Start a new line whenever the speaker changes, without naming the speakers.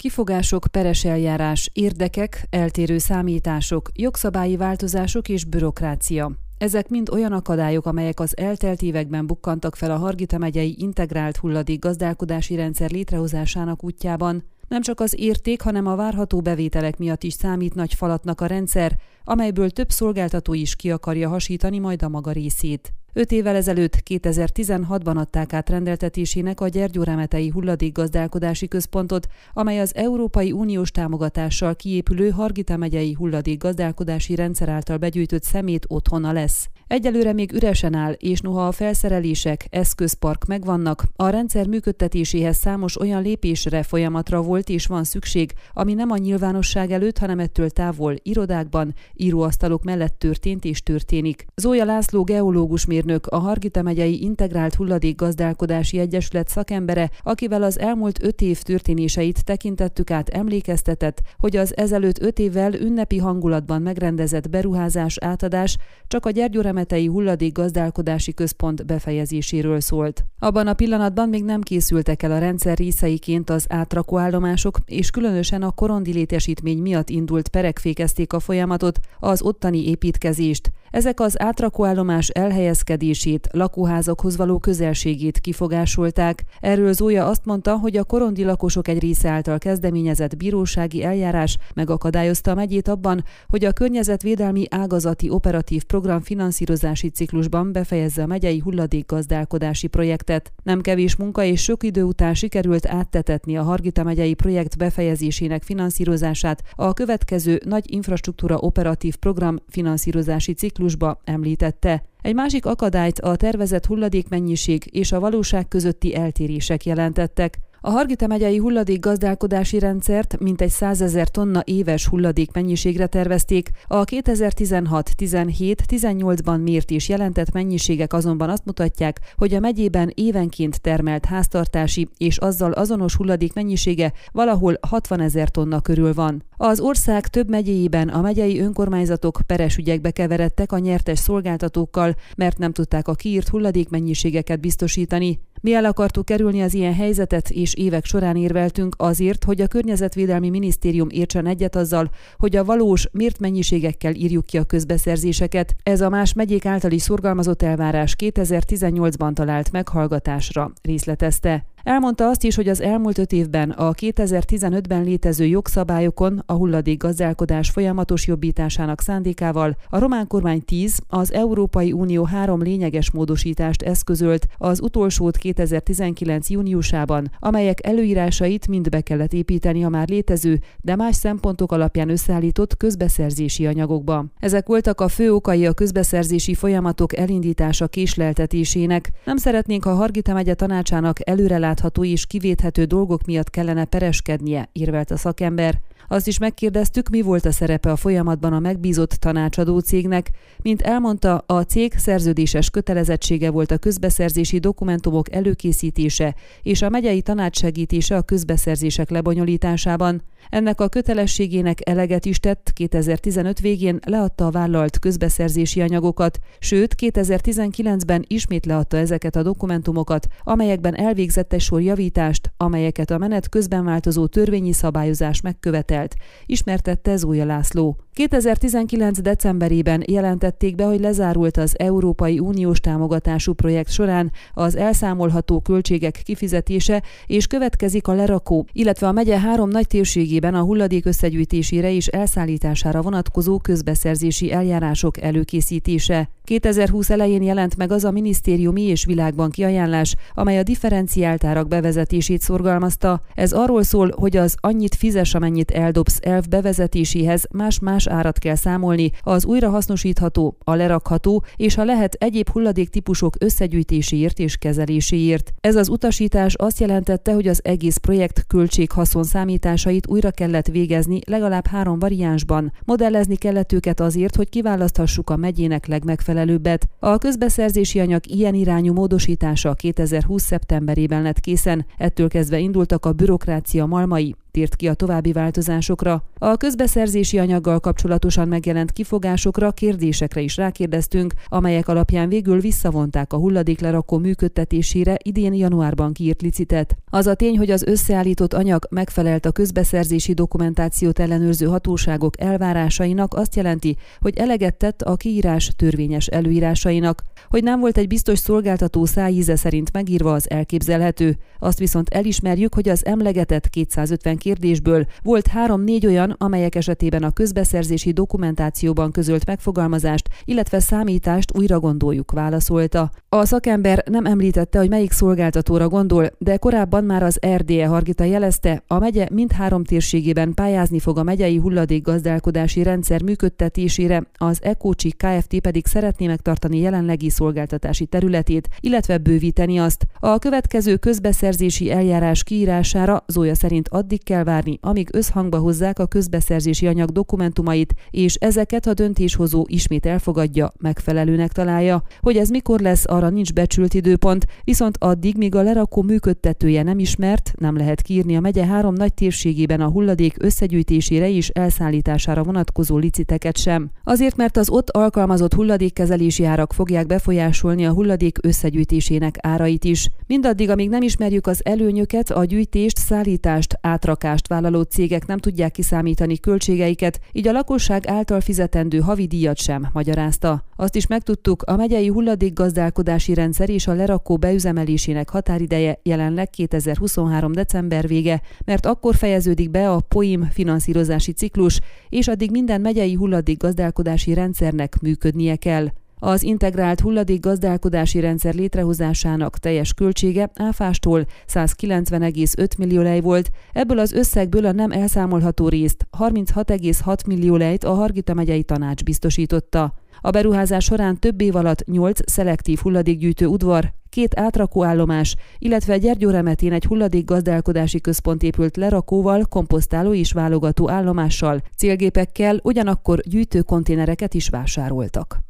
Kifogások, peres eljárás, érdekek, eltérő számítások, jogszabályi változások és bürokrácia. Ezek mind olyan akadályok, amelyek az eltelt években bukkantak fel a Hargita megyei integrált hulladék gazdálkodási rendszer létrehozásának útjában. Nem csak az érték, hanem a várható bevételek miatt is számít nagy falatnak a rendszer, amelyből több szolgáltató is ki akarja hasítani majd a maga részét. Öt évvel ezelőtt, 2016-ban adták át rendeltetésének a Gyergyóremetei hulladékgazdálkodási központot, amely az Európai Uniós támogatással kiépülő Hargita megyei hulladékgazdálkodási rendszer által begyűjtött szemét otthona lesz. Egyelőre még üresen áll, és noha a felszerelések, eszközpark megvannak, a rendszer működtetéséhez számos olyan lépésre, folyamatra volt és van szükség, ami nem a nyilvánosság előtt, hanem ettől távol, irodákban, íróasztalok mellett történt és történik. Zója László geológus mérnök, a Hargita megyei Integrált Hulladékgazdálkodási Egyesület szakembere, akivel az elmúlt öt év történéseit tekintettük át emlékeztetett, hogy az ezelőtt öt évvel ünnepi hangulatban megrendezett beruházás átadás csak a Gyergyóremetei Hulladékgazdálkodási Központ befejezéséről szólt. Abban a pillanatban még nem készültek el a rendszer részeiként az átrakóállomások, és különösen a korondi létesítmény miatt indult perek fékezték a folyamatot, az ottani építkezést. Ezek az átrakóállomás elhelyezkedését, lakóházakhoz való közelségét kifogásolták. Erről Zója azt mondta, hogy a korondi lakosok egy része által kezdeményezett bírósági eljárás megakadályozta a megyét abban, hogy a környezetvédelmi ágazati operatív program finanszírozási ciklusban befejezze a megyei hulladékgazdálkodási projektet. Nem kevés munka és sok idő után sikerült áttetetni a Hargita megyei projekt befejezésének finanszírozását a következő nagy infrastruktúra operatív program finanszírozási ciklusba említette. Egy másik akadályt a tervezett hulladékmennyiség és a valóság közötti eltérések jelentettek. A Hargita megyei hulladék gazdálkodási rendszert mintegy 100 ezer tonna éves hulladék mennyiségre tervezték, a 2016-17-18-ban mért és jelentett mennyiségek azonban azt mutatják, hogy a megyében évenként termelt háztartási és azzal azonos hulladék mennyisége valahol 60 ezer tonna körül van. Az ország több megyéjében a megyei önkormányzatok peres ügyekbe keveredtek a nyertes szolgáltatókkal, mert nem tudták a kiírt hulladékmennyiségeket biztosítani. Mi el akartuk kerülni az ilyen helyzetet, és évek során érveltünk azért, hogy a Környezetvédelmi Minisztérium értsen egyet azzal, hogy a valós mért mennyiségekkel írjuk ki a közbeszerzéseket. Ez a más megyék általi szorgalmazott elvárás 2018-ban talált meghallgatásra részletezte. Elmondta azt is, hogy az elmúlt öt évben a 2015-ben létező jogszabályokon a hulladék gazdálkodás folyamatos jobbításának szándékával a román kormány 10, az Európai Unió három lényeges módosítást eszközölt, az utolsót 2019. júniusában, amelyek előírásait mind be kellett építeni a már létező, de más szempontok alapján összeállított közbeszerzési anyagokba. Ezek voltak a fő okai a közbeszerzési folyamatok elindítása késleltetésének. Nem szeretnénk, ha Hargita megye tanácsának előre átlátható és kivéthető dolgok miatt kellene pereskednie, írvelt a szakember. Azt is megkérdeztük, mi volt a szerepe a folyamatban a megbízott tanácsadó cégnek. Mint elmondta, a cég szerződéses kötelezettsége volt a közbeszerzési dokumentumok előkészítése és a megyei tanács segítése a közbeszerzések lebonyolításában. Ennek a kötelességének eleget is tett, 2015 végén leadta a vállalt közbeszerzési anyagokat, sőt 2019-ben ismét leadta ezeket a dokumentumokat, amelyekben elvégzett egy sor javítást, amelyeket a menet közben változó törvényi szabályozás megkövetelt, ismertette Zója László. 2019. decemberében jelentették be, hogy lezárult az Európai Uniós támogatású projekt során az elszámolható költségek kifizetése, és következik a lerakó, illetve a megye három nagy térségében a hulladék összegyűjtésére és elszállítására vonatkozó közbeszerzési eljárások előkészítése. 2020 elején jelent meg az a minisztériumi és világbanki ajánlás, amely a differenciáltárak bevezetését szorgalmazta. Ez arról szól, hogy az annyit fizes, amennyit eldobsz elv bevezetéséhez más-más árat kell számolni, az újrahasznosítható, a lerakható és ha lehet egyéb hulladéktípusok összegyűjtéséért és kezeléséért. Ez az utasítás azt jelentette, hogy az egész projekt költség-haszon számításait újra kellett végezni legalább három variánsban. Modellezni kellett őket azért, hogy kiválaszthassuk a megyének legmegfelelőbbet. A közbeszerzési anyag ilyen irányú módosítása 2020. szeptemberében lett készen, ettől kezdve indultak a bürokrácia malmai, tért ki a további változásokra. A közbeszerzési anyaggal kapcsolatosan megjelent kifogásokra, kérdésekre is rákérdeztünk, amelyek alapján végül visszavonták a hulladéklerakó működtetésére idén januárban kiírt licitet. Az a tény, hogy az összeállított anyag megfelelt a közbeszerzési dokumentációt ellenőrző hatóságok elvárásainak, azt jelenti, hogy eleget tett a kiírás törvényes előírásainak. Hogy nem volt egy biztos szolgáltató szájíze szerint megírva az elképzelhető. Azt viszont elismerjük, hogy az emlegetett 250 kérdésből volt három-négy olyan, amelyek esetében a közbeszerzési dokumentációban közölt megfogalmazást, illetve számítást újra gondoljuk, válaszolta. A szakember nem említette, hogy melyik szolgáltatóra gondol, de korábban már az RDE Hargita jelezte, a megye mindhárom térségében pályázni fog a megyei hulladékgazdálkodási rendszer működtetésére, az Ecocsi Kft. pedig szeretné megtartani jelenlegi szolgáltatási területét, illetve bővíteni azt. A következő közbeszerzési eljárás kiírására Zója szerint addig kell várni, amíg összhangba hozzák a közbeszerzési anyag dokumentumait, és ezeket a döntéshozó ismét elfogadja, megfelelőnek találja. Hogy ez mikor lesz, arra nincs becsült időpont, viszont addig, míg a lerakó működtetője nem ismert, nem lehet kiírni a megye három nagy térségében a hulladék összegyűjtésére és elszállítására vonatkozó liciteket sem. Azért, mert az ott alkalmazott hulladékkezelési árak fogják befolyásolni a hulladék összegyűjtésének árait is. Mindaddig, amíg nem ismerjük az előnyöket, a gyűjtést, szállítást, átrakást vállaló cégek nem tudják kiszámítani költségeiket, így a lakosság által fizetendő havidíjat sem magyarázta. Azt is megtudtuk, a megyei hulladékgazdálkodási rendszer és a lerakó beüzemelésének határideje jelenleg 2023. december vége, mert akkor fejeződik be a POIM finanszírozási ciklus, és addig minden megyei hulladékgazdálkodási rendszernek működnie kell. Az integrált hulladék gazdálkodási rendszer létrehozásának teljes költsége áfástól 190,5 millió lej volt, ebből az összegből a nem elszámolható részt 36,6 millió lejt a Hargita megyei tanács biztosította. A beruházás során több év alatt 8 szelektív hulladékgyűjtő udvar, két átrakóállomás, illetve Gyergyóremetén egy hulladékgazdálkodási központ épült lerakóval, komposztáló és válogató állomással, célgépekkel, ugyanakkor gyűjtőkonténereket is vásároltak.